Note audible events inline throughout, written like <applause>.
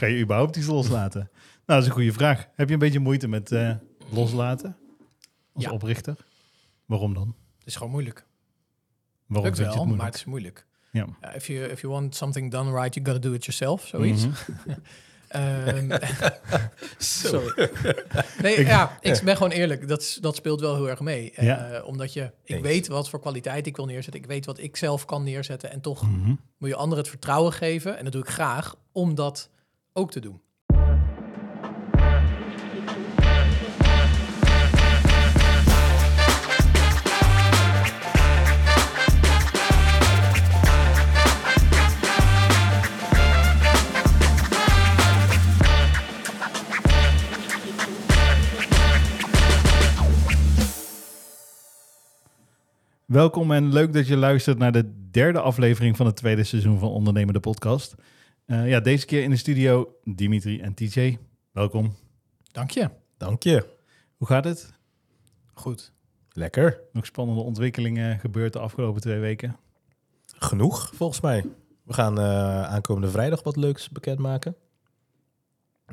Ga je überhaupt iets loslaten? <laughs> nou, dat is een goede vraag. Heb je een beetje moeite met eh, loslaten als Ja. oprichter? Waarom dan? Het is gewoon moeilijk. Waarom Lukt vind je wel, het maar moeilijk? het is moeilijk. Ja. If, you, if you want something done right, you gotta do it yourself. Zoiets. <laughs> Ehm, <laughs> Sorry. Nee, ja, ik ben gewoon eerlijk. Dat, dat speelt wel heel erg mee. Eh, Ja. omdat je, ik Eens. weet wat voor kwaliteit ik wil neerzetten. Ik weet wat ik zelf kan neerzetten. En toch Mhm. moet je anderen het vertrouwen geven. En dat doe ik graag, om dat ook te doen. Welkom en leuk dat je luistert naar de derde aflevering van het tweede seizoen van Ondernemende Podcast. Eh, ja, deze keer in de studio Dimitri en TJ. Welkom. Dank je. Dank je. Hoe gaat het? Goed. Lekker. Nog spannende ontwikkelingen gebeurd de afgelopen twee weken? Genoeg, volgens mij. We gaan eh, aankomende vrijdag wat leuks bekendmaken.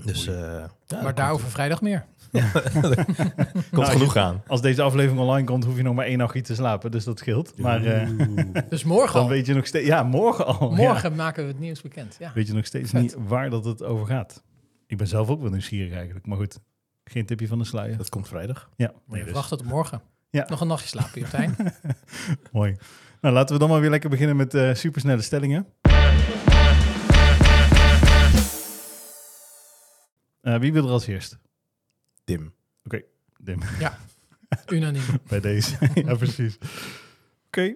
Dus eh ja, maar daar daarover vrijdag meer. <laughs> komt <laughs> Nou, genoeg aan. Als deze aflevering online komt, hoef je nog maar één nachtje te slapen, dus dat scheelt. Maar eh, <laughs> Dus morgen dan al. weet je nog steeds... Ja, morgen al. Morgen Ja. maken we het nieuws bekend. Ja. Weet je nog steeds Vet. niet waar dat het over gaat. Ik ben zelf ook wel nieuwsgierig eigenlijk. Maar goed, geen tipje van de sluier. Dat komt vrijdag. Ja, Maar nee, je dus. wacht tot morgen. Ja. Nog een nachtje slapen, Jotijn. Mooi. Nou, laten we dan maar weer lekker beginnen met eh supersnelle stellingen. Eh, wie wil er als eerst? Tim. Dim, Unaniem. <laughs> bij deze. <laughs> ja, precies. Oké.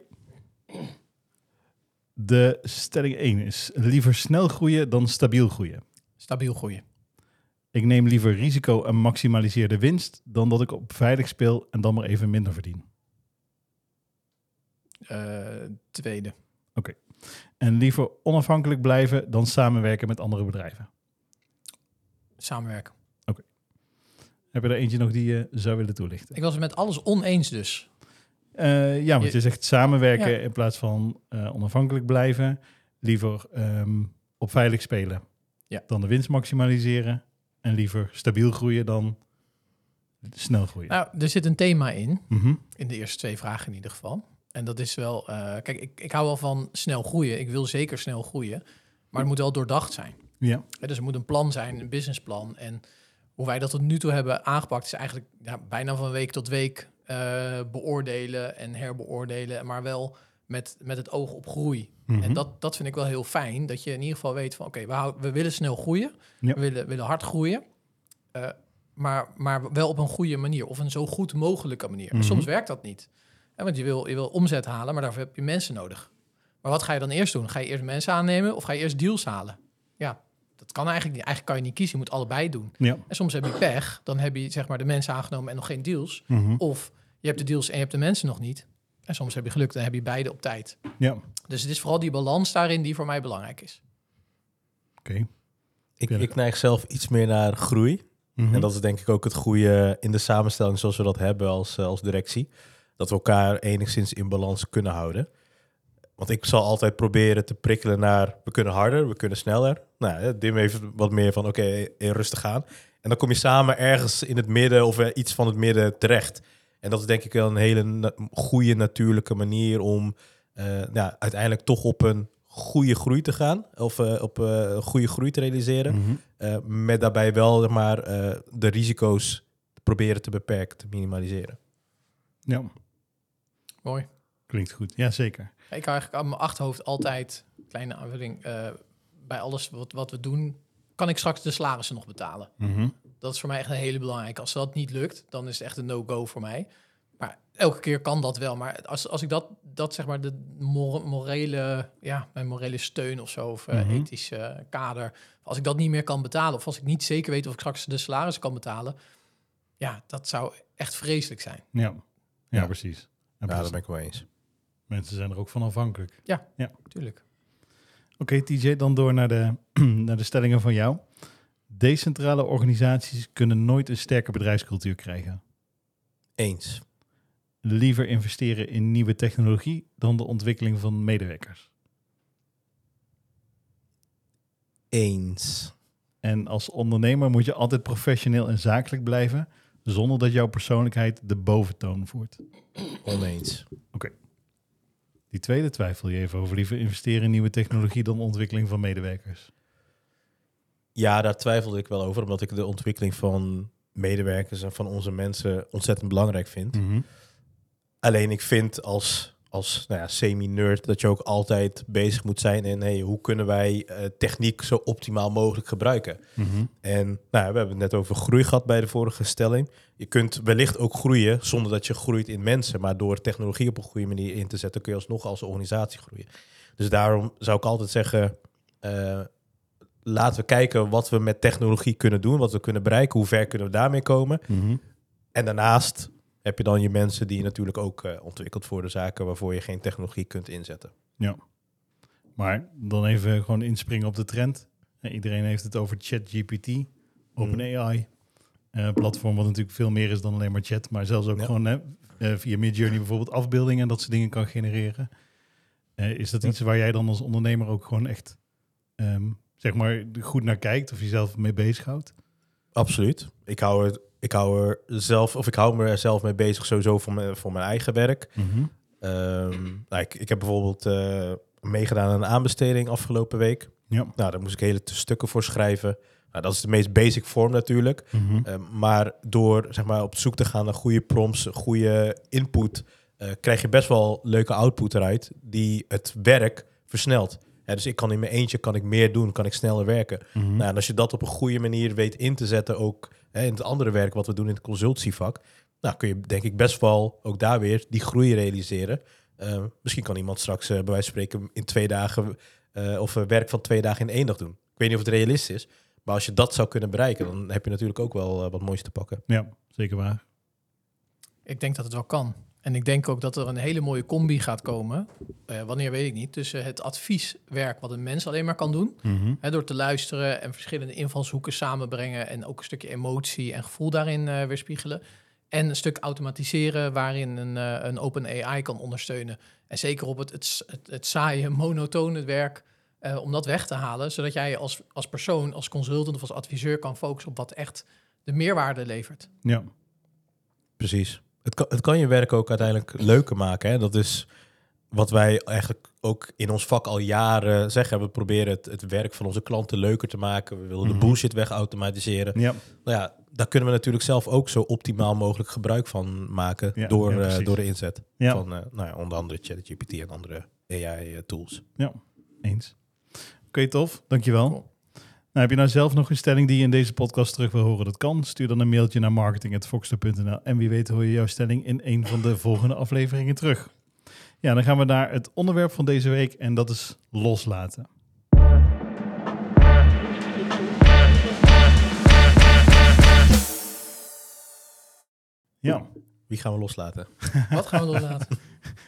De stelling 1 is liever snel groeien dan stabiel groeien. Stabiel groeien. Ik neem liever risico en maximaliseer de winst dan dat ik op veilig speel en dan maar even minder verdien. Eh, tweede. En liever onafhankelijk blijven dan samenwerken met andere bedrijven. Samenwerken. Heb je er eentje nog die je zou willen toelichten? Ik was het met alles oneens dus. Eh, ja, want Je- je zegt samenwerken Ja. in plaats van eh, onafhankelijk blijven. Liever ehm, op veilig spelen Ja. dan de winst maximaliseren. En liever stabiel groeien dan snel groeien. Nou, er zit een thema in. Mhm. In de eerste twee vragen in ieder geval. En dat is wel... eh, kijk, ik, ik hou wel van snel groeien. Ik wil zeker snel groeien. Maar het moet wel doordacht zijn. Ja. Dus er moet een plan zijn, een businessplan. En hoe wij dat tot nu toe hebben aangepakt... is eigenlijk ja, bijna van week tot week eh, beoordelen en herbeoordelen. Maar wel met, met het oog op groei. Mhm. En dat, dat vind ik wel heel fijn. Dat je in ieder geval weet van... oké, we, we willen snel groeien. Ja. We willen, willen hard groeien. Eh, maar, maar wel op een goede manier. Of een zo goed mogelijke manier. Mhm. soms werkt dat niet. Want je wil, je wil omzet halen, maar daarvoor heb je mensen nodig. Maar wat ga je dan eerst doen? Ga je eerst mensen aannemen of ga je eerst deals halen? Ja, dat kan eigenlijk niet. Eigenlijk kan je niet kiezen. Je moet allebei doen. Ja. En soms heb je pech. Dan heb je zeg maar de mensen aangenomen en nog geen deals. Mhm. Of je hebt de deals en je hebt de mensen nog niet. En soms heb je geluk, dan heb je beide op tijd. Ja. Oké. Dus het is vooral die balans daarin die voor mij belangrijk is. Ik, Ja. ik neig zelf iets meer naar groei. Mhm. En dat is denk ik ook het goede in de samenstelling zoals we dat hebben als, eh, als directie. Dat we elkaar enigszins in balans kunnen houden. Want ik zal altijd proberen te prikkelen naar we kunnen harder, we kunnen sneller. Nou, Dim heeft wat meer van oké, eh, rustig aan. En dan kom je samen ergens in het midden of eh, iets van het midden terecht. En dat is denk ik wel een hele na- goede natuurlijke manier om eh, ja, uiteindelijk toch op een goede groei te gaan. Of eh, op eh, een goede groei te realiseren. Mhm. Eh, met daarbij wel zeg maar, eh, de risico's proberen te beperken, te minimaliseren. Ja, Mooi. klinkt goed. Ja, zeker. Ik hou eigenlijk aan mijn achterhoofd altijd, kleine aanvulling, eh, bij alles wat, wat we doen, kan ik straks de salarissen nog betalen. Mhm. Dat is voor mij echt een hele belangrijke. Als dat niet lukt, dan is het echt een no-go voor mij. Maar elke keer kan dat wel. Maar als, als ik dat, dat zeg maar de mor- morele, ja, mijn morele steun of zo, of eh, Mhm. ethische kader, als ik dat niet meer kan betalen, of als ik niet zeker weet of ik straks de salaris kan betalen, ja, dat zou echt vreselijk zijn. Ja. ja, Ja. precies. En Ja, precies. daar ben ik wel eens. Mensen zijn er ook van afhankelijk. Tuurlijk. Oké, TJ, dan door naar de, <clears throat> naar de stellingen van jou. Decentrale organisaties kunnen nooit een sterke bedrijfscultuur krijgen. Eens. Liever investeren in nieuwe technologie dan de ontwikkeling van medewerkers. Eens. En als ondernemer moet je altijd professioneel en zakelijk blijven, zonder dat jouw persoonlijkheid de boventoon voert. Oneens. Die tweede twijfel je even over liever investeren in nieuwe technologie dan ontwikkeling van medewerkers. Ja, daar twijfelde ik wel over, omdat ik de ontwikkeling van medewerkers en van onze mensen ontzettend belangrijk vind. Alleen ik vind als, als nou ja, semi-nerd dat je ook altijd bezig moet zijn in hey, hoe kunnen wij eh, techniek zo optimaal mogelijk gebruiken. En nou, ja, we hebben het net over groei gehad bij de vorige stelling. Je kunt wellicht ook groeien zonder dat je groeit in mensen, maar door technologie op een goede manier in te zetten kun je alsnog als organisatie groeien. Dus daarom zou ik altijd zeggen, eh, laten we kijken wat we met technologie kunnen doen, wat we kunnen bereiken, hoe ver kunnen we daarmee komen. En daarnaast heb je dan je mensen die je natuurlijk ook eh, ontwikkelt voor de zaken waarvoor je geen technologie kunt inzetten. Maar dan even gewoon inspringen op de trend. Iedereen heeft het over ChatGPT, OpenAI. eh platform wat natuurlijk veel meer is dan alleen maar chat, maar zelfs ook Ja. gewoon eh, via Midjourney bijvoorbeeld afbeeldingen en dat soort dingen kan genereren. Is dat Ja. iets waar jij dan als ondernemer ook gewoon echt ehm, zeg maar goed naar kijkt of jezelf mee bezighoudt? Absoluut. Ik hou er, ik hou er zelf, of ik hou me er zelf mee bezig sowieso voor mijn, voor mijn eigen werk. Nou, ik, ik heb bijvoorbeeld eh, meegedaan aan een aanbesteding afgelopen week. Ja. Nou, daar moest ik hele stukken voor schrijven. Nou, dat is de meest basic vorm natuurlijk. Eh, maar door zeg maar, op zoek te gaan naar goede prompts, goede input, eh, krijg je best wel leuke output eruit die het werk versnelt. Ja, dus ik kan in mijn eentje kan ik meer doen, kan ik sneller werken. Mhm. Nou, en als je dat op een goede manier weet in te zetten, ook hè, in het andere werk wat we doen in het consultievak, nou kun je denk ik best wel ook daar weer die groei realiseren. Eh, misschien kan iemand straks eh, bij wijze van spreken in twee dagen eh, of werk van twee dagen in één dag doen. Ik weet niet of het realistisch is, maar als je dat zou kunnen bereiken, dan heb je natuurlijk ook wel wat moois te pakken. Ja, zeker waar. Ik denk dat het wel kan. En ik denk ook dat er een hele mooie combi gaat komen. eh, wanneer weet ik niet. Tussen het advieswerk wat een mens alleen maar kan doen. Hè, door te luisteren en verschillende invalshoeken samenbrengen. En ook een stukje emotie en gevoel daarin eh, weerspiegelen. En een stuk automatiseren waarin een, eh, een open AI kan ondersteunen. En zeker op het, het, het, het saaie, monotone werk. om dat weg te halen. Zodat jij als, als persoon, als consultant of als adviseur kan focussen op wat echt de meerwaarde levert. Ja, Precies. Het kan, het kan je werk ook uiteindelijk leuker maken. Hè? Dat is wat wij eigenlijk ook in ons vak al jaren zeggen. We proberen het, het werk van onze klanten leuker te maken. We willen Mhm. de bullshit wegautomatiseren. ja. Nou ja, daar kunnen we natuurlijk zelf ook zo optimaal mogelijk gebruik van maken Ja, door, ja, eh, door de inzet Ja. van eh, nou ja, onder andere ChatGPT en andere AI-tools. Eens. Oké, tof. Dankjewel. Cool. Nou, heb je nou zelf nog een stelling die je in deze podcast terug wil horen? Dat kan. Stuur dan een mailtje naar marketing.foxter.nl en wie weet hoor je jouw stelling in een van de volgende afleveringen terug. Ja, dan gaan we naar het onderwerp van deze week en dat is loslaten. Ja, Wie gaan we loslaten? <laughs> Wat gaan we loslaten?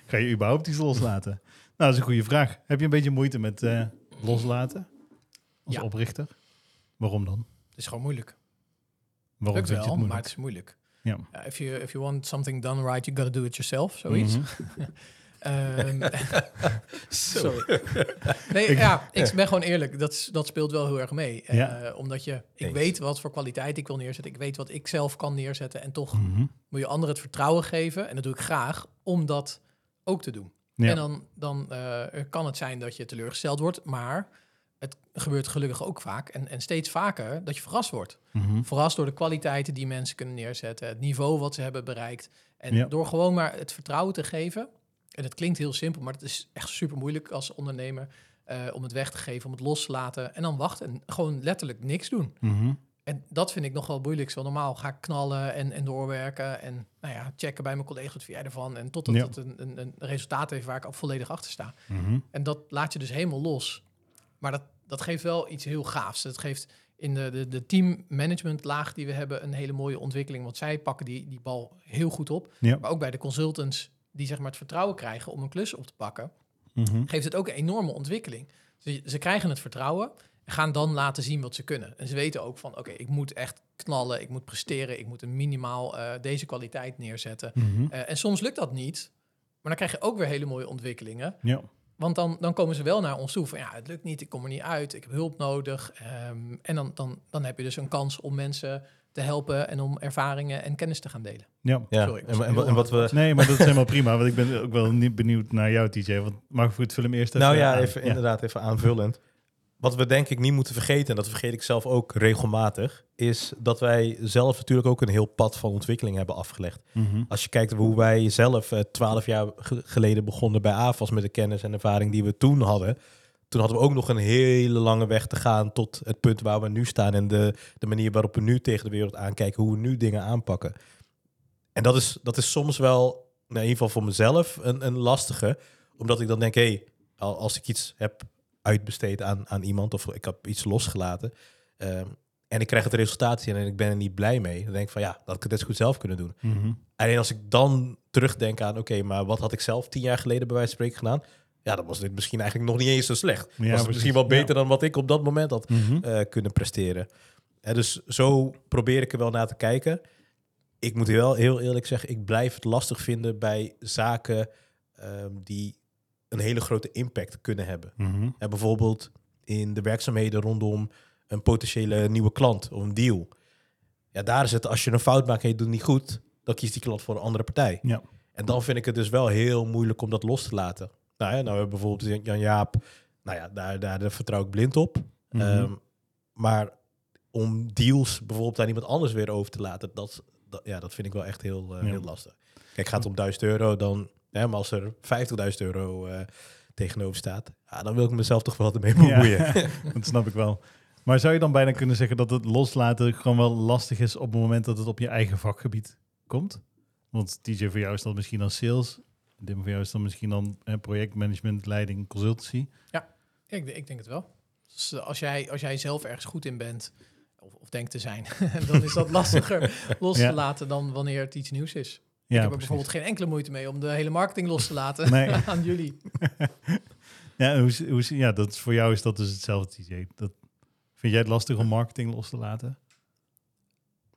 ga je überhaupt iets loslaten? Nou, dat is een goede vraag. Heb je een beetje moeite met eh, loslaten als Ja. oprichter? Waarom dan? Het is gewoon moeilijk. Waarom Lukt vind je wel, het maar moeilijk? het is moeilijk. Ja. If, you, if you want something done right, you gotta do it yourself. Zoiets. Mhm. <laughs> Ehm, <laughs> sorry. Nee, ja, ik ben gewoon eerlijk. Dat, dat speelt wel heel erg mee. Eh, Ja. omdat je, ik Eens. weet wat voor kwaliteit ik wil neerzetten. Ik weet wat ik zelf kan neerzetten. En toch Mhm. moet je anderen het vertrouwen geven. En dat doe ik graag, om dat ook te doen. Ja. En dan, dan eh, kan het zijn dat je teleurgesteld wordt. Maar het gebeurt gelukkig ook vaak. En, en steeds vaker dat je verrast wordt. Mhm. Verrast door de kwaliteiten die mensen kunnen neerzetten, het niveau wat ze hebben bereikt. En Ja. door gewoon maar het vertrouwen te geven. En het klinkt heel simpel, maar het is echt super moeilijk als ondernemer eh, om het weg te geven, om het los te laten. En dan wachten en gewoon letterlijk niks doen. Mhm. En dat vind ik nog wel moeilijkste. Want normaal ga ik knallen en, en doorwerken. En nou ja, checken bij mijn collega's wat vind jij ervan. En totdat Ja. het een, een, een resultaat heeft waar ik al volledig achter sta. Mhm. En dat laat je dus helemaal los. Maar dat, dat geeft wel iets heel gaafs. Het geeft in de, de, de teammanagement laag die we hebben een hele mooie ontwikkeling. Want zij pakken die, die bal heel goed op. Ja. Maar ook bij de consultants die zeg maar het vertrouwen krijgen om een klus op te pakken, Mhm. geeft het ook een enorme ontwikkeling. Ze, ze krijgen het vertrouwen en gaan dan laten zien wat ze kunnen. En ze weten ook van, oké, ik moet echt knallen, ik moet presteren, ik moet een minimaal eh, deze kwaliteit neerzetten. Mhm. Eh, en soms lukt dat niet, maar dan krijg je ook weer hele mooie ontwikkelingen. Ja. Want dan, dan komen ze wel naar ons toe van ja, het lukt niet, ik kom er niet uit, ik heb hulp nodig. Ehm, en dan, dan, dan heb je dus een kans om mensen te helpen en om ervaringen en kennis te gaan delen. Ja. Ja, Sorry, en, en, wat we... Nee, maar dat is helemaal prima. Want ik ben ook wel niet benieuwd naar jou, TJ. Want mag ik voor het film eerst even Nou ja, aan? even, inderdaad even aanvullend. Wat we denk ik niet moeten vergeten, en dat vergeet ik zelf ook regelmatig, is dat wij zelf natuurlijk ook een heel pad van ontwikkeling hebben afgelegd. Mhm. Als je kijkt hoe wij zelf eh, twaalf jaar ge- geleden begonnen bij AFAS met de kennis en ervaring die we toen hadden. Toen hadden we ook nog een hele lange weg te gaan tot het punt waar we nu staan en de, de manier waarop we nu tegen de wereld aankijken, hoe we nu dingen aanpakken. En dat is, dat is soms wel, nou, in ieder geval voor mezelf, een, een lastige. Omdat ik dan denk, hé, hey, al- als ik iets heb uitbesteed aan, aan iemand of ik heb iets losgelaten ehm, en ik krijg het resultaat en ik ben er niet blij mee, dan denk ik van ja, dat had ik het net goed zelf kunnen doen. Mhm. Alleen als ik dan terugdenk aan, oké, maar wat had ik zelf tien jaar geleden bij wijze van spreken gedaan? Ja, dan was dit misschien eigenlijk nog niet eens zo slecht. was het precies. misschien wel beter dan wat ik op dat moment had Mhm. eh, kunnen presteren. Dus zo probeer ik er wel naar te kijken. Ik moet wel heel eerlijk zeggen, ik blijf het lastig vinden bij zaken ehm, die een hele grote impact kunnen hebben. Mhm. Hè, bijvoorbeeld in de werkzaamheden rondom een potentiële nieuwe klant of een deal. Ja, daar is het, als je een fout maakt en je doet het niet goed, dan kiest die klant voor een andere partij. Ja. En dan vind ik het dus wel heel moeilijk om dat los te laten. Nou, ja, nou we hebben bijvoorbeeld Jan-Jaap, nou ja, daar, daar, daar vertrouw ik blind op. Mhm. Ehm, maar om deals bijvoorbeeld aan iemand anders weer over te laten, dat, dat, ja, dat vind ik wel echt heel, eh, Ja. heel lastig. Kijk, gaat het om 1000 euro, dan, hè, maar als er 50.000 euro eh, tegenover staat, ja, dan wil ik mezelf toch wel ermee bemoeien. Ja, <laughs> dat snap ik wel. Maar zou je dan bijna kunnen zeggen dat het loslaten gewoon wel lastig is op het moment dat het op je eigen vakgebied komt? Want TJ, voor jou is dat misschien dan sales. Dim, voor jou is dat misschien dan eh, projectmanagement, leiding, consultancy. Ik, ik denk het wel. Dus als, jij, als jij zelf ergens goed in bent, of, of denkt te zijn, <laughs> dan is dat <laughs> lastiger los Ja. te laten dan wanneer het iets nieuws is. Ja, ik heb er precies. bijvoorbeeld geen enkele moeite mee om de hele marketing los te laten Nee. <laughs> aan jullie. <laughs> Ja, hoe, hoe, ja, dat is, voor jou is dat dus hetzelfde, TJ. Dat, vind jij het lastig om marketing los te laten?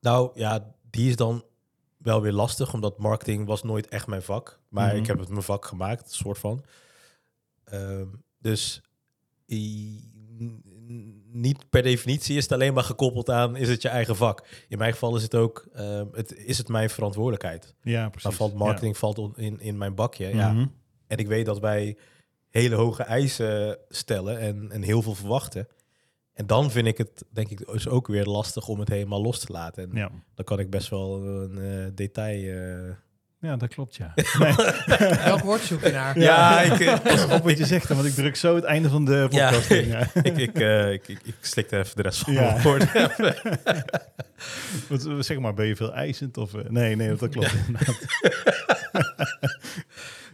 Nou ja, die is dan wel weer lastig, omdat marketing was nooit echt mijn vak. Maar Mhm. ik heb het mijn vak gemaakt, soort van. Ehm, dus i- niet per definitie is het alleen maar gekoppeld aan is het je eigen vak. In mijn geval is het ook, ehm, het, is het mijn verantwoordelijkheid. Ja, Dan precies. valt marketing valt in, in mijn bakje. Ja. Ja. Mhm. En ik weet dat wij hele hoge eisen stellen en, en heel veel verwachten. En dan vind ik het, denk ik, dus ook weer lastig om het helemaal los te laten. En ja. dan kan ik best wel een eh, detail. eh, ja, dat klopt, ja. <laughs> Nee. Welk woord zoek je naar? Ja, ik, eh, Pas op wat je zegt, want ik druk zo het einde van de Ja. podcast in. Ja. <laughs> ik, ik, eh, ik, ik, ik slikte even de rest van Ja. mijn woorden. <laughs> Wat, zeg maar, ben je veel eisend? Of, eh, nee, nee, dat klopt inderdaad.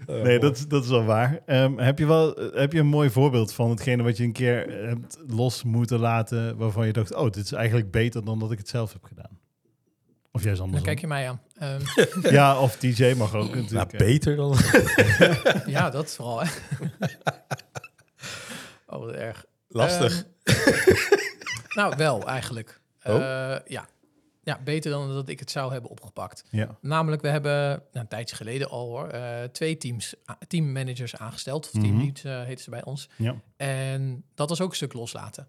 Nee, dat, is- dat is wel waar. Ehm, heb, je wel, heb je een mooi voorbeeld van hetgene wat je een keer hebt los moeten laten, waarvan je dacht, oh, dit is eigenlijk beter dan dat ik het zelf heb gedaan? Of juist Dan andersom. kijk je mij aan. Ehm, <laughs> Ja, of DJ mag ook Nou, natuurlijk. eh. beter dan. <laughs> ja, dat vooral. Hè. <laughs> oh, wat erg. Lastig. Ehm, nou, wel eigenlijk. Oh? Eh, ja. ja, beter dan dat ik het zou hebben opgepakt. Ja. Namelijk, we hebben nou, een tijdje geleden al hoor, eh, twee teams, teammanagers aangesteld. Of Mhm. teamleads eh heten ze bij ons. Ja. En dat was ook een stuk loslaten.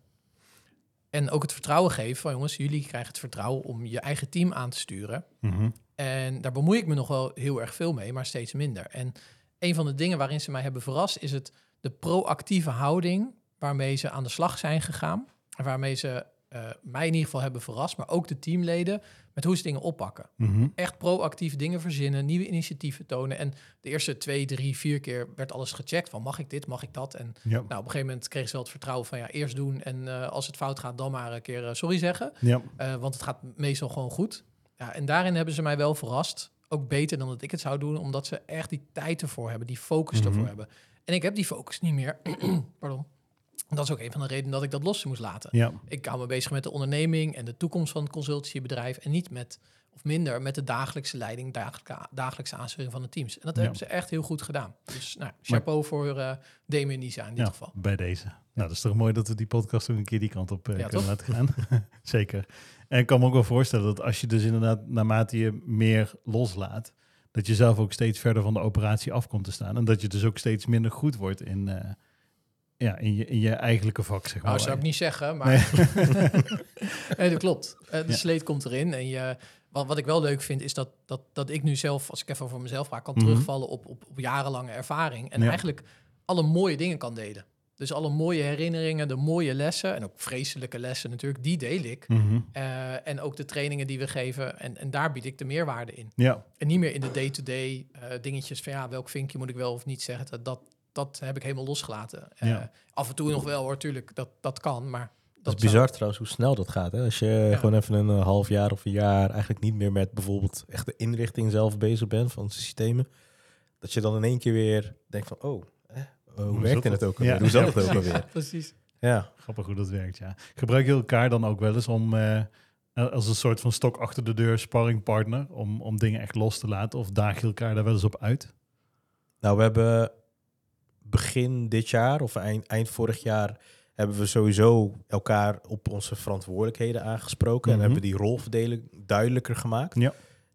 En ook het vertrouwen geven van jongens, jullie krijgen het vertrouwen om je eigen team aan te sturen. Mhm. En daar bemoei ik me nog wel heel erg veel mee, maar steeds minder. En een van de dingen waarin ze mij hebben verrast, is het de proactieve houding waarmee ze aan de slag zijn gegaan. En waarmee ze eh, mij in ieder geval hebben verrast, maar ook de teamleden, met hoe ze dingen oppakken. Mhm. Echt proactief dingen verzinnen, nieuwe initiatieven tonen. En de eerste twee, drie, vier keer werd alles gecheckt van mag ik dit, mag ik dat? En Ja. nou, op een gegeven moment kregen ze wel het vertrouwen van ja, eerst doen en eh, als het fout gaat, dan maar een keer eh, sorry zeggen. Ja. Eh, want het gaat meestal gewoon goed. Ja, en daarin hebben ze mij wel verrast. Ook beter dan dat ik het zou doen, omdat ze echt die tijd ervoor hebben, die focus Mhm. ervoor hebben. En ik heb die focus niet meer. <clears throat> Pardon. Dat is ook een van de redenen dat ik dat los moest laten. Ja. Ik hou me bezig met de onderneming en de toekomst van het consultancybedrijf. En niet met, of minder, met de dagelijkse leiding, dagelijkse, dagelijkse aansturing van de teams. En dat Ja. hebben ze echt heel goed gedaan. Dus nou, chapeau voor uh, Damien Nisa in dit ja, geval. bij deze. Nou, dat is toch mooi dat we die podcast ook een keer die kant op eh, kunnen toch? laten gaan. <laughs> Zeker. En ik kan me ook wel voorstellen dat als je dus inderdaad, naarmate je meer loslaat, dat je zelf ook steeds verder van de operatie af komt te staan. En dat je dus ook steeds minder goed wordt in, eh, ja, in, je, in je eigenlijke vak, zeg maar. Nou, zou ik niet zeggen, maar <laughs> nee. dat klopt. Eh, de Ja. sleet komt erin. En je, wat, wat ik wel leuk vind, is dat, dat, dat ik nu zelf, als ik even voor mezelf praat, kan Mhm. terugvallen op, op, op jarenlange ervaring. En Ja. eigenlijk alle mooie dingen kan delen. Dus alle mooie herinneringen, de mooie lessen en ook vreselijke lessen natuurlijk, die deel ik. Mhm. Eh, en ook de trainingen die we geven. En, en daar bied ik de meerwaarde in. Ja, En niet meer in de day-to-day eh, dingetjes van ja, welk vinkje moet ik wel of niet zeggen. Dat, dat, dat heb ik helemaal losgelaten. Eh, Ja. Af en toe nog wel hoor, tuurlijk, dat, dat kan. Maar Dat dat is bizar trouwens hoe snel dat gaat. Hè? Als je Ja. gewoon even een eh, half jaar of een jaar eigenlijk niet meer met bijvoorbeeld echt de inrichting zelf bezig bent van de systemen. Dat je dan in één keer weer denkt van, oh, eh, eh, hoe, zat het ook alweer? Ja. Hoe zat het Ja, ook precies. alweer? <laughs> Precies. Ja, grappig hoe dat werkt, ja. Gebruik je elkaar dan ook wel eens om eh, als een soort van stok achter de deur sparringpartner om, om dingen echt los te laten? Of daag je elkaar daar wel eens op uit? nou we hebben begin dit jaar of eind, eind vorig jaar hebben we sowieso elkaar op onze verantwoordelijkheden aangesproken. Mhm. En hebben we die rolverdeling duidelijker gemaakt. Ja.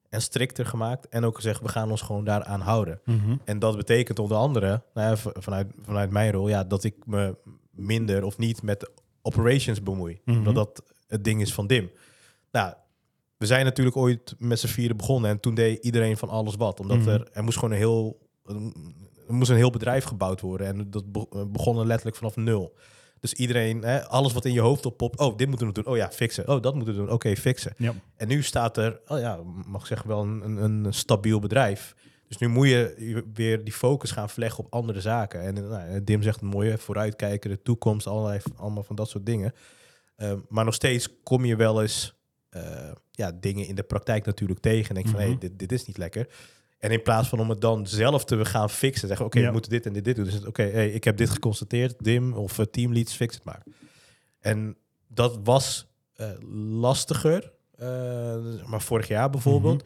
En strikter gemaakt. En ook gezegd, we gaan ons gewoon daaraan houden. En dat betekent onder andere, nou ja, vanuit, vanuit mijn rol, ja, dat ik me minder of niet met operations bemoei. Mhm. Omdat dat het ding is van Dim. Nou, we zijn natuurlijk ooit met z'n vieren begonnen en toen deed iedereen van alles wat. Omdat Mhm. er, er moest gewoon een heel, er moest een heel bedrijf gebouwd worden. En dat be- begon er letterlijk vanaf nul. Dus iedereen, hè, alles wat in je hoofd oppopt, oh, dit moeten we doen. Oh ja, fixen. Oh, dat moeten we doen. Oké, fixen. Ja. En nu staat er, oh ja, mag ik zeggen wel een, een, een stabiel bedrijf. Dus nu moet je weer die focus gaan verleggen op andere zaken. En nou, Dim zegt het mooie, vooruitkijken, de toekomst, allerlei, allemaal van dat soort dingen. Ehm, maar nog steeds kom je wel eens eh, ja, dingen in de praktijk natuurlijk tegen. En denk van, hé, Mhm. hey, dit, dit is niet lekker. En in plaats van om het dan zelf te gaan fixen, zeggen, oké, Ja. we moeten dit en dit, dit doen. Dus oké, hey, ik heb dit geconstateerd, Dim of uh, teamleads, fix het maar. En dat was eh, lastiger, eh, maar vorig jaar bijvoorbeeld.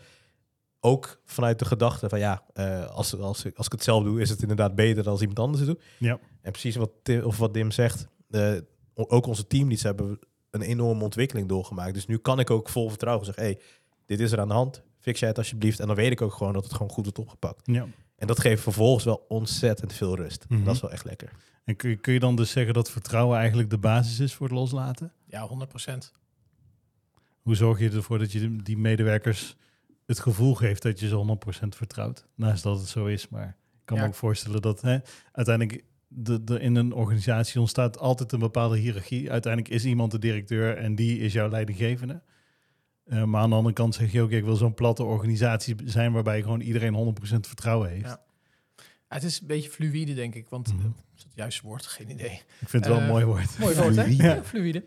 Ook vanuit de gedachte van ja, eh, als, als, ik- als ik het zelf doe, is het inderdaad beter dan als iemand anders het doet. Ja. En precies wat, of wat Dim zegt, eh, ook onze teamleads hebben een enorme ontwikkeling doorgemaakt. Dus nu kan ik ook vol vertrouwen zeggen, hey, dit is er aan de hand, fix jij het alsjeblieft. En dan weet ik ook gewoon dat het gewoon goed wordt opgepakt. Ja. En dat geeft vervolgens wel ontzettend veel rust. Mhm. En dat is wel echt lekker. En kun je, kun je dan dus zeggen dat vertrouwen eigenlijk de basis is voor het loslaten? Ja, 100%. Hoe zorg je ervoor dat je die medewerkers het gevoel geeft dat je ze 100% vertrouwt? Naast dat het zo is, maar ik kan Ja. me ook voorstellen dat hè, uiteindelijk de, de, in een organisatie ontstaat altijd een bepaalde hiërarchie. Uiteindelijk is iemand de directeur en die is jouw leidinggevende. Eh, maar aan de andere kant zeg je ook, ik wil zo'n platte organisatie zijn waarbij gewoon iedereen 100% vertrouwen heeft. Ja. Ja, het is een beetje fluïde, denk ik. Want eh, is het juiste woord? Geen idee. Ik vind het wel een Eh, mooi woord. Mooi woord, hè? Ja. Fluïde.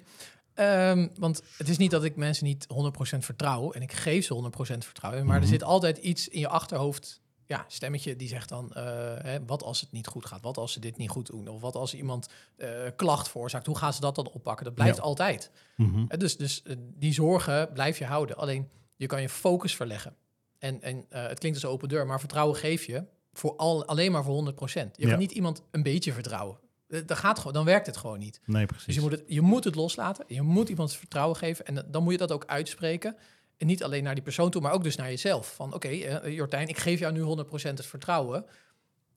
Ehm, want het is niet dat ik mensen niet 100% vertrouw. En ik geef ze 100% vertrouwen. Maar Mhm. er zit altijd iets in je achterhoofd. Ja, stemmetje die zegt dan... eh, hè, wat als het niet goed gaat? Wat als ze dit niet goed doen? Of wat als iemand eh, klacht veroorzaakt? Hoe gaan ze dat dan oppakken? Dat blijft Ja. altijd. Mhm. Dus dus eh, die zorgen blijf je houden. Alleen je kan je focus verleggen. En, en het klinkt als open deur, maar vertrouwen geef je voor al, alleen maar voor 100%. Je Ja. kan niet iemand een beetje vertrouwen. Dat gaat gewoon, dan werkt het gewoon niet. Nee, precies. Dus je moet, het, je moet het loslaten. Je moet iemand vertrouwen geven. En dan moet je dat ook uitspreken. En niet alleen naar die persoon toe, maar ook dus naar jezelf. Van oké, eh, Jortijn, ik geef jou nu 100% het vertrouwen.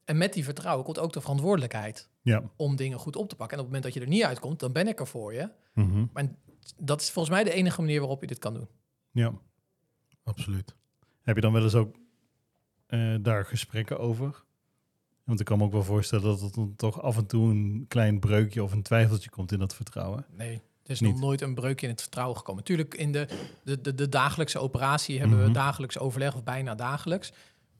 En met die vertrouwen komt ook de verantwoordelijkheid Ja. om dingen goed op te pakken. En op het moment dat je er niet uitkomt, dan ben ik er voor je. Mhm. Maar dat is volgens mij de enige manier waarop je dit kan doen. ja. Absoluut. Heb je dan wel eens ook eh, daar gesprekken over? Want ik kan me ook wel voorstellen dat er dan toch af en toe een klein breukje of een twijfeltje komt in dat vertrouwen. Nee, er is Niet. nog nooit een breuk in het vertrouwen gekomen. Natuurlijk, in de, de, de, de dagelijkse operatie hebben Mhm. we dagelijks overleg, of bijna dagelijks.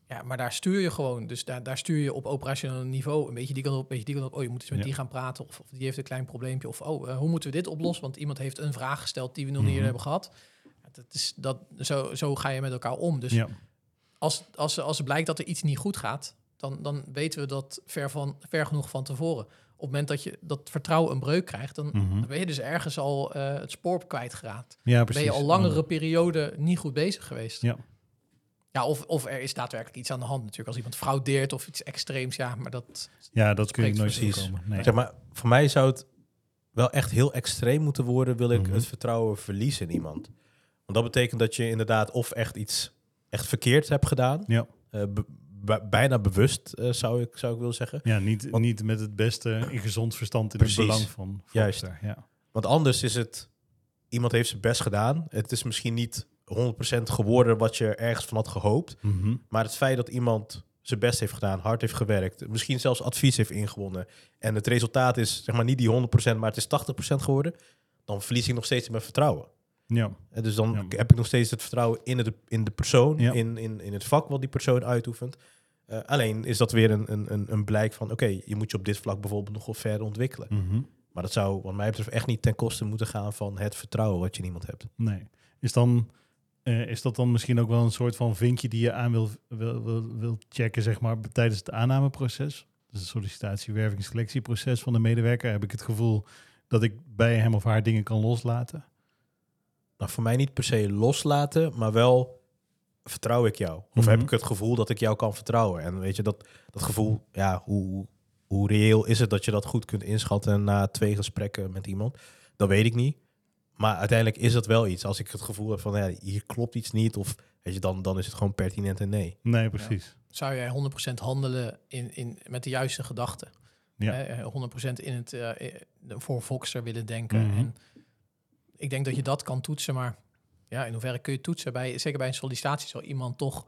Ja, maar daar stuur je gewoon. Dus daar, daar stuur je op operationeel niveau een beetje die kant op, een beetje die kant op. Oh, je moet eens met Ja. die gaan praten. Of, of die heeft een klein probleempje. Of oh, eh, hoe moeten we dit oplossen? Want iemand heeft een vraag gesteld die we nog niet Mhm. hebben gehad. Dat is, dat, zo, zo ga je met elkaar om. Dus ja. als, als, als het blijkt dat er iets niet goed gaat, dan, dan weten we dat ver, van, ver genoeg van tevoren. Op het moment dat je dat vertrouwen een breuk krijgt, dan, Mhm. dan ben je dus ergens al eh, het spoor kwijtgeraakt. ja, Ben precies. je al langere periode niet goed bezig geweest. Ja. Ja, of, of er is daadwerkelijk iets aan de hand natuurlijk. Als iemand fraudeert of iets extreems, ja, maar dat... Ja, dat kun je nooit voorkomen. Nee. Zeg maar, voor mij zou het wel echt heel extreem moeten worden, wil ik Mhm. het vertrouwen verliezen in iemand. Want dat betekent dat je inderdaad of echt iets echt verkeerd hebt gedaan, Ja. Eh, bijna bewust, eh, zou, ik, zou ik willen zeggen. Ja, niet, Want- niet met het beste in gezond verstand in Precies. het belang van Juist. Ja. Want anders is het, iemand heeft zijn best gedaan. Het is misschien niet 100% geworden wat je ergens van had gehoopt. Mhm. Maar het feit dat iemand zijn best heeft gedaan, hard heeft gewerkt, misschien zelfs advies heeft ingewonnen. En het resultaat is zeg maar niet die 100%, maar het is 80% geworden. Dan verlies ik nog steeds mijn vertrouwen. Ja. En dus dan Ja. heb ik nog steeds het vertrouwen in, het, in de persoon, Ja. in, in, in het vak wat die persoon uitoefent. Eh, alleen is dat weer een, een, een, blijk van, oké, je moet je op dit vlak bijvoorbeeld nog wel verder ontwikkelen. Mhm. Maar dat zou, wat mij betreft, echt niet ten koste moeten gaan van het vertrouwen wat je in iemand hebt. Nee. Is, dan, eh, is dat dan misschien ook wel een soort van vinkje die je aan wil, wil, wil, wil checken, zeg maar, tijdens het aannameproces? Dus het sollicitatie, werving, selectieproces van de medewerker. Heb ik het gevoel dat ik bij hem of haar dingen kan loslaten? Nou, voor mij niet per se loslaten, maar wel vertrouw ik jou? Of Mhm. heb ik het gevoel dat ik jou kan vertrouwen? En weet je, dat, dat gevoel, ja, hoe, hoe reëel is het dat je dat goed kunt inschatten na twee gesprekken met iemand? Dat weet ik niet. Maar uiteindelijk is dat wel iets. Als ik het gevoel heb van, ja, hier klopt iets niet, of weet je, dan, dan is het gewoon pertinent en nee. Nee, precies. Zou jij 100% handelen in, in, met de juiste gedachten? Ja. Hè, 100% in het, eh, eh, voor Voxer willen denken. Mhm. En ik denk dat je dat kan toetsen, maar ja, in hoeverre kun je toetsen? Bij, zeker bij een sollicitatie zal iemand toch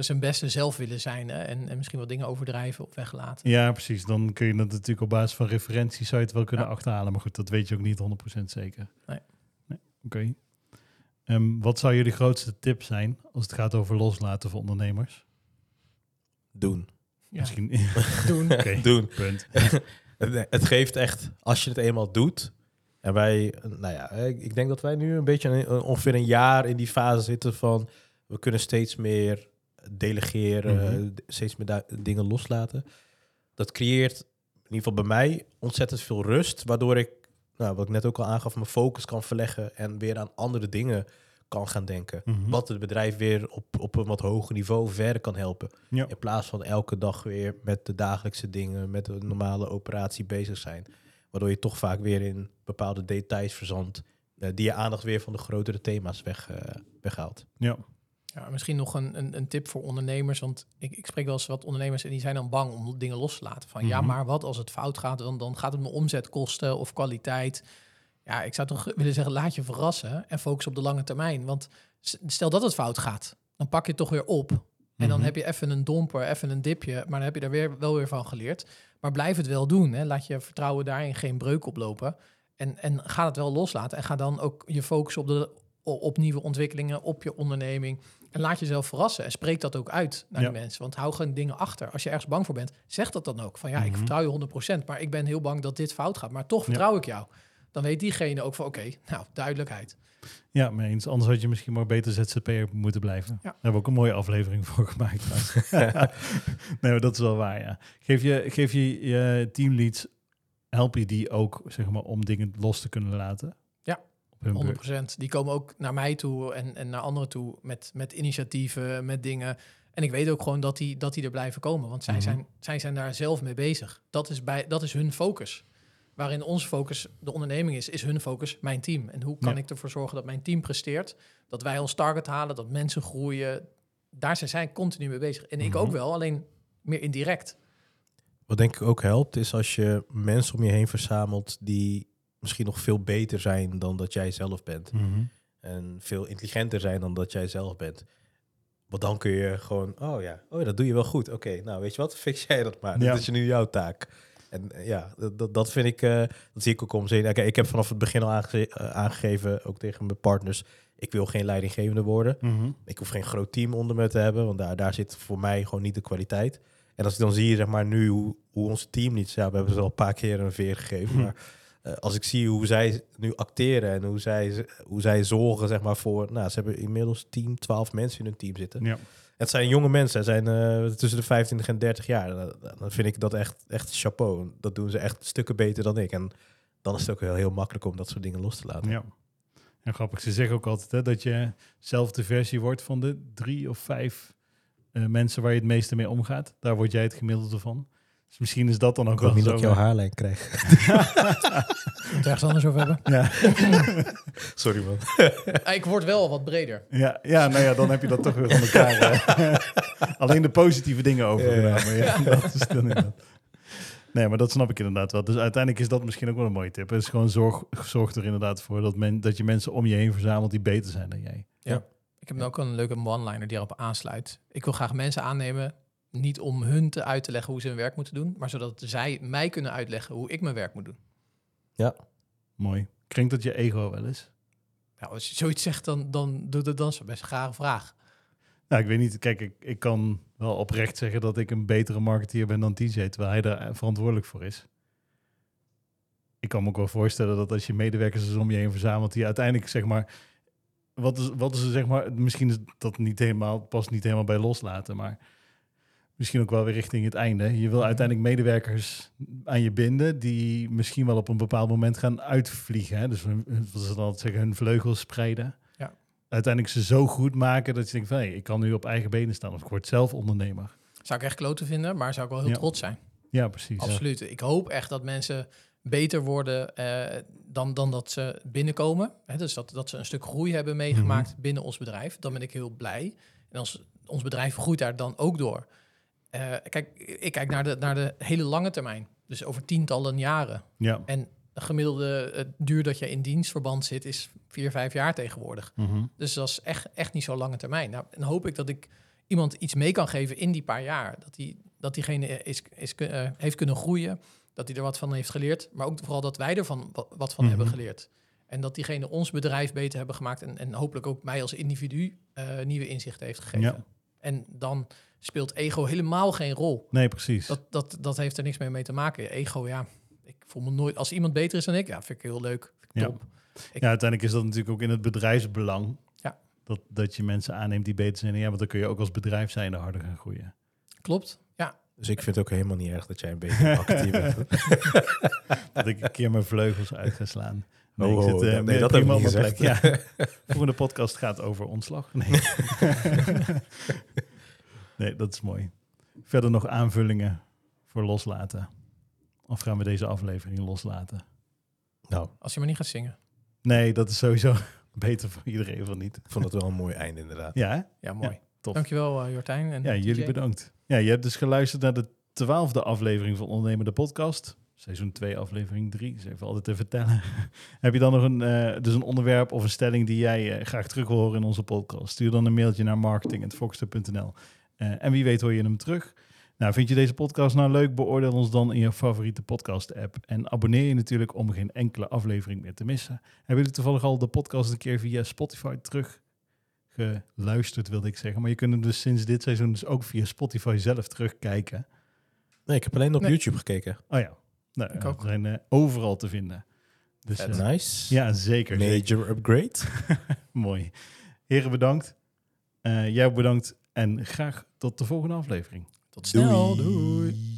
zijn beste zelf willen zijn hè, en, en misschien wat dingen overdrijven of weglaten. Ja, precies. Dan kun je dat natuurlijk op basis van referenties zou je het wel kunnen Ja. achterhalen. Maar goed, dat weet je ook niet 100% zeker. Nee. Oké. Ehm, wat zou jullie grootste tip zijn als het gaat over loslaten voor ondernemers? Doen. Ja, Misschien. <laughs> doen. Oké, Doen. punt. Het, <laughs> het geeft echt, als je het eenmaal doet. En wij, nou ja, ik denk dat wij nu een beetje een- ongeveer een jaar in die fase zitten van we kunnen steeds meer delegeren, Mhm. eh, steeds meer dingen loslaten. Dat creëert in ieder geval bij mij ontzettend veel rust, waardoor ik, nou, wat ik net ook al aangaf, mijn focus kan verleggen en weer aan andere dingen kan gaan denken. Mhm. Wat het bedrijf weer op, op een wat hoger niveau verder kan helpen. Ja. In plaats van elke dag weer met de dagelijkse dingen, met de normale operatie bezig zijn. Waardoor je toch vaak weer in bepaalde details verzandt. eh, die je aandacht weer van de grotere thema's weg, eh, weghaalt. Ja. Ja, misschien nog een, een, een tip voor ondernemers. Want ik, ik spreek wel eens wat ondernemers en die zijn dan bang om dingen los te laten. Van ja, Mhm. maar wat als het fout gaat? Dan, dan gaat het me omzet kosten of kwaliteit. Ja, ik zou toch willen zeggen, laat je verrassen en focus op de lange termijn. Want stel dat het fout gaat, dan pak je het toch weer op. En dan Mhm. heb je even een domper, even een dipje, maar dan heb je daar weer, wel weer van geleerd. Maar blijf het wel doen. Hè. Laat je vertrouwen daarin geen breuk oplopen. En, en ga het wel loslaten. En ga dan ook je focus op, de, op nieuwe ontwikkelingen, op je onderneming. En laat jezelf verrassen. En spreek dat ook uit naar Ja. de mensen. Want hou geen dingen achter. Als je ergens bang voor bent, zeg dat dan ook. Van ja, ik Mhm. vertrouw je 100%, maar ik ben heel bang dat dit fout gaat. Maar toch vertrouw ik jou. Dan weet diegene ook van oké, nou, duidelijkheid. Ja, mee eens. Anders had je misschien maar beter ZZP'er moeten blijven. Ja. Daar hebben we ook een mooie aflevering voor gemaakt. <laughs> <laughs> nee, maar dat is wel waar, ja. Geef je, geef je je teamleads, help je die ook, zeg maar, om dingen los te kunnen laten? Ja, Op hun beurt. 100%. Die komen ook naar mij toe en, en naar anderen toe met, met initiatieven, met dingen. En ik weet ook gewoon dat die, dat die er blijven komen. Want zij, Mhm. zijn, zij zijn daar zelf mee bezig. Dat is, bij, dat is hun focus. Waarin onze focus de onderneming is, is hun focus mijn team. En hoe kan Ja. ik ervoor zorgen dat mijn team presteert? Dat wij ons target halen, dat mensen groeien. Daar zijn zij continu mee bezig. En ik Mhm. ook wel, alleen meer indirect. Wat denk ik ook helpt, is als je mensen om je heen verzamelt die misschien nog veel beter zijn dan dat jij zelf bent. Mhm. En veel intelligenter zijn dan dat jij zelf bent. Want dan kun je gewoon, oh ja, oh ja dat doe je wel goed. Oké, nou weet je wat, <laughs> fix jij dat maar. Ja. Dat is nu jouw taak. En eh, ja, dat, dat, vind ik, eh, dat zie ik ook om. Oké, ik heb vanaf het begin al aange- eh, aangegeven, ook tegen mijn partners, ik wil geen leidinggevende worden. Mhm. Ik hoef geen groot team onder me te hebben, want daar, daar zit voor mij gewoon niet de kwaliteit. En als ik dan zie, zeg maar, nu hoe, hoe ons team niet... Ja, we hebben ze al een paar keer een veer gegeven, Hm. maar als ik zie hoe zij nu acteren en hoe zij, hoe zij zorgen, zeg maar, voor... Nou, ze hebben inmiddels 10, 12 mensen in hun team zitten. Ja. Het zijn jonge mensen, het zijn eh, tussen de 25 en 30 jaar. Dan, vind ik dat echt, echt chapeau. Dat doen ze echt stukken beter dan ik. En dan is het ook heel, heel makkelijk om dat soort dingen los te laten. Ja. En grappig, ze zeggen ook altijd hè, dat je zelf de versie wordt van de drie of vijf eh, mensen waar je het meeste mee omgaat. Daar word jij het gemiddelde van. Dus misschien is dat dan ook Ik wel niet dat ik jouw haarlijn krijg. <laughs> Moet het ergens anders over hebben. Ja. <laughs> Sorry man. Ik word wel wat breder. Ja, ja, nou ja, dan heb je dat toch weer van elkaar. <laughs> Alleen de positieve dingen overgenomen. Ja, dat is dan inderdaad. Nee, maar dat snap ik inderdaad wel. Dus uiteindelijk is dat misschien ook wel een mooie tip. Het is gewoon zorg, zorg er inderdaad voor dat, men, dat je mensen om je heen verzamelt die beter zijn dan jij. Ik heb ook een leuke one-liner die erop aansluit. Ik wil graag mensen aannemen, niet om hun te uit te leggen hoe ze hun werk moeten doen, maar zodat zij mij kunnen uitleggen hoe ik mijn werk moet doen. Mooi. Klinkt dat je ego wel eens? Nou, als je zoiets zegt, dan, dan doet het dan zo best een rare vraag. Nou, ik weet niet. Kijk, ik, ik kan wel oprecht zeggen dat ik een betere marketeer ben dan TJ, terwijl hij daar verantwoordelijk voor is. Ik kan me ook wel voorstellen dat als je medewerkers om je heen verzamelt, die uiteindelijk zeg maar, wat is, wat is er zeg maar, misschien is dat niet helemaal, past niet helemaal bij loslaten, maar misschien ook wel weer richting het einde. Je wil uiteindelijk medewerkers aan je binden die misschien wel op een bepaald moment gaan uitvliegen. Hè? Dus wat ze dan altijd zeggen, hun vleugels spreiden. Ja. Uiteindelijk ze zo goed maken dat je denkt van, hey, ik kan nu op eigen benen staan of ik word zelf ondernemer. Zou ik echt kloten vinden, maar zou ik wel heel Ja. trots zijn. Ja, precies. Absoluut. Ik hoop echt dat mensen beter worden eh, dan, dan dat ze binnenkomen. Hè, dus dat, dat ze een stuk groei hebben meegemaakt Mhm. binnen ons bedrijf. Dan ben ik heel blij. En als ons bedrijf groeit daar dan ook door. Eh, kijk, ik kijk naar de, naar de hele lange termijn. Dus over tientallen jaren. Ja. En de gemiddelde duur dat je in dienstverband zit is vier, vijf jaar tegenwoordig. Mhm. Dus dat is echt, echt niet zo lange termijn. Nou, en hoop ik dat ik iemand iets mee kan geven in die paar jaar. Dat, die, dat diegene is, is, eh, heeft kunnen groeien. Dat hij er wat van heeft geleerd. Maar ook vooral dat wij ervan wa- wat van Mhm. hebben geleerd. En dat diegene ons bedrijf beter hebben gemaakt. En, en hopelijk ook mij als individu eh, nieuwe inzichten heeft gegeven. Ja. En dan speelt ego helemaal geen rol. Nee, precies. Dat, dat, dat heeft er niks meer mee te maken. Ego, ja. Ik voel me nooit... Als iemand beter is dan ik, ja, vind ik heel leuk. Vind ik Ja. top. ik- ja, uiteindelijk is dat natuurlijk ook in het bedrijfsbelang. Ja. Dat, dat je mensen aanneemt die beter zijn dan jij, want dan kun je ook als bedrijf zijn harder gaan groeien. Klopt. Ja, Dus ik vind het ook helemaal niet erg dat jij een beetje actief bent. <laughs> Dat ik een keer mijn vleugels uit ga slaan. Nee, Oh, ik zit, eh, nee, dat heb ik niet gezegd. plek. Ja. <laughs> Volgende podcast gaat over ontslag. Nee. <laughs> nee, dat is mooi. Verder nog aanvullingen voor loslaten. Of gaan we deze aflevering loslaten? Nou, als je maar niet gaat zingen. Nee, dat is sowieso <laughs> beter voor iedereen van niet. ik vond het wel een mooi einde inderdaad. Ja, hè? Ja, mooi. Ja, tof. Dankjewel uh, Jortijn. En Ja, jullie bedankt. Ja, je hebt dus geluisterd naar de twaalfde aflevering van Ondernemer de Podcast. Seizoen 2, aflevering 3. Is even altijd te vertellen. <laughs> Heb je dan nog een, eh, dus een onderwerp of een stelling die jij eh, graag terug wil horen in onze podcast? Stuur dan een mailtje naar marketing.foxter.nl. Eh, en wie weet hoor je hem terug. Nou, vind je deze podcast nou leuk? Beoordeel ons dan in je favoriete podcast-app. En abonneer je natuurlijk om geen enkele aflevering meer te missen. Hebben jullie toevallig al de podcast een keer via Spotify terug geluisterd, wilde ik zeggen. Maar je kunt hem dus sinds dit seizoen dus ook via Spotify zelf terugkijken. Nee, ik heb alleen op Nee. YouTube gekeken. Oh ja, nou, Ik ja, ook. zijn eh, overal te vinden. Dus eh, Nice. ja, zeker. zeker. Major upgrade. <laughs> Mooi. Heren, bedankt. Eh, jij ook bedankt. En graag tot de volgende aflevering. Tot snel. Doei.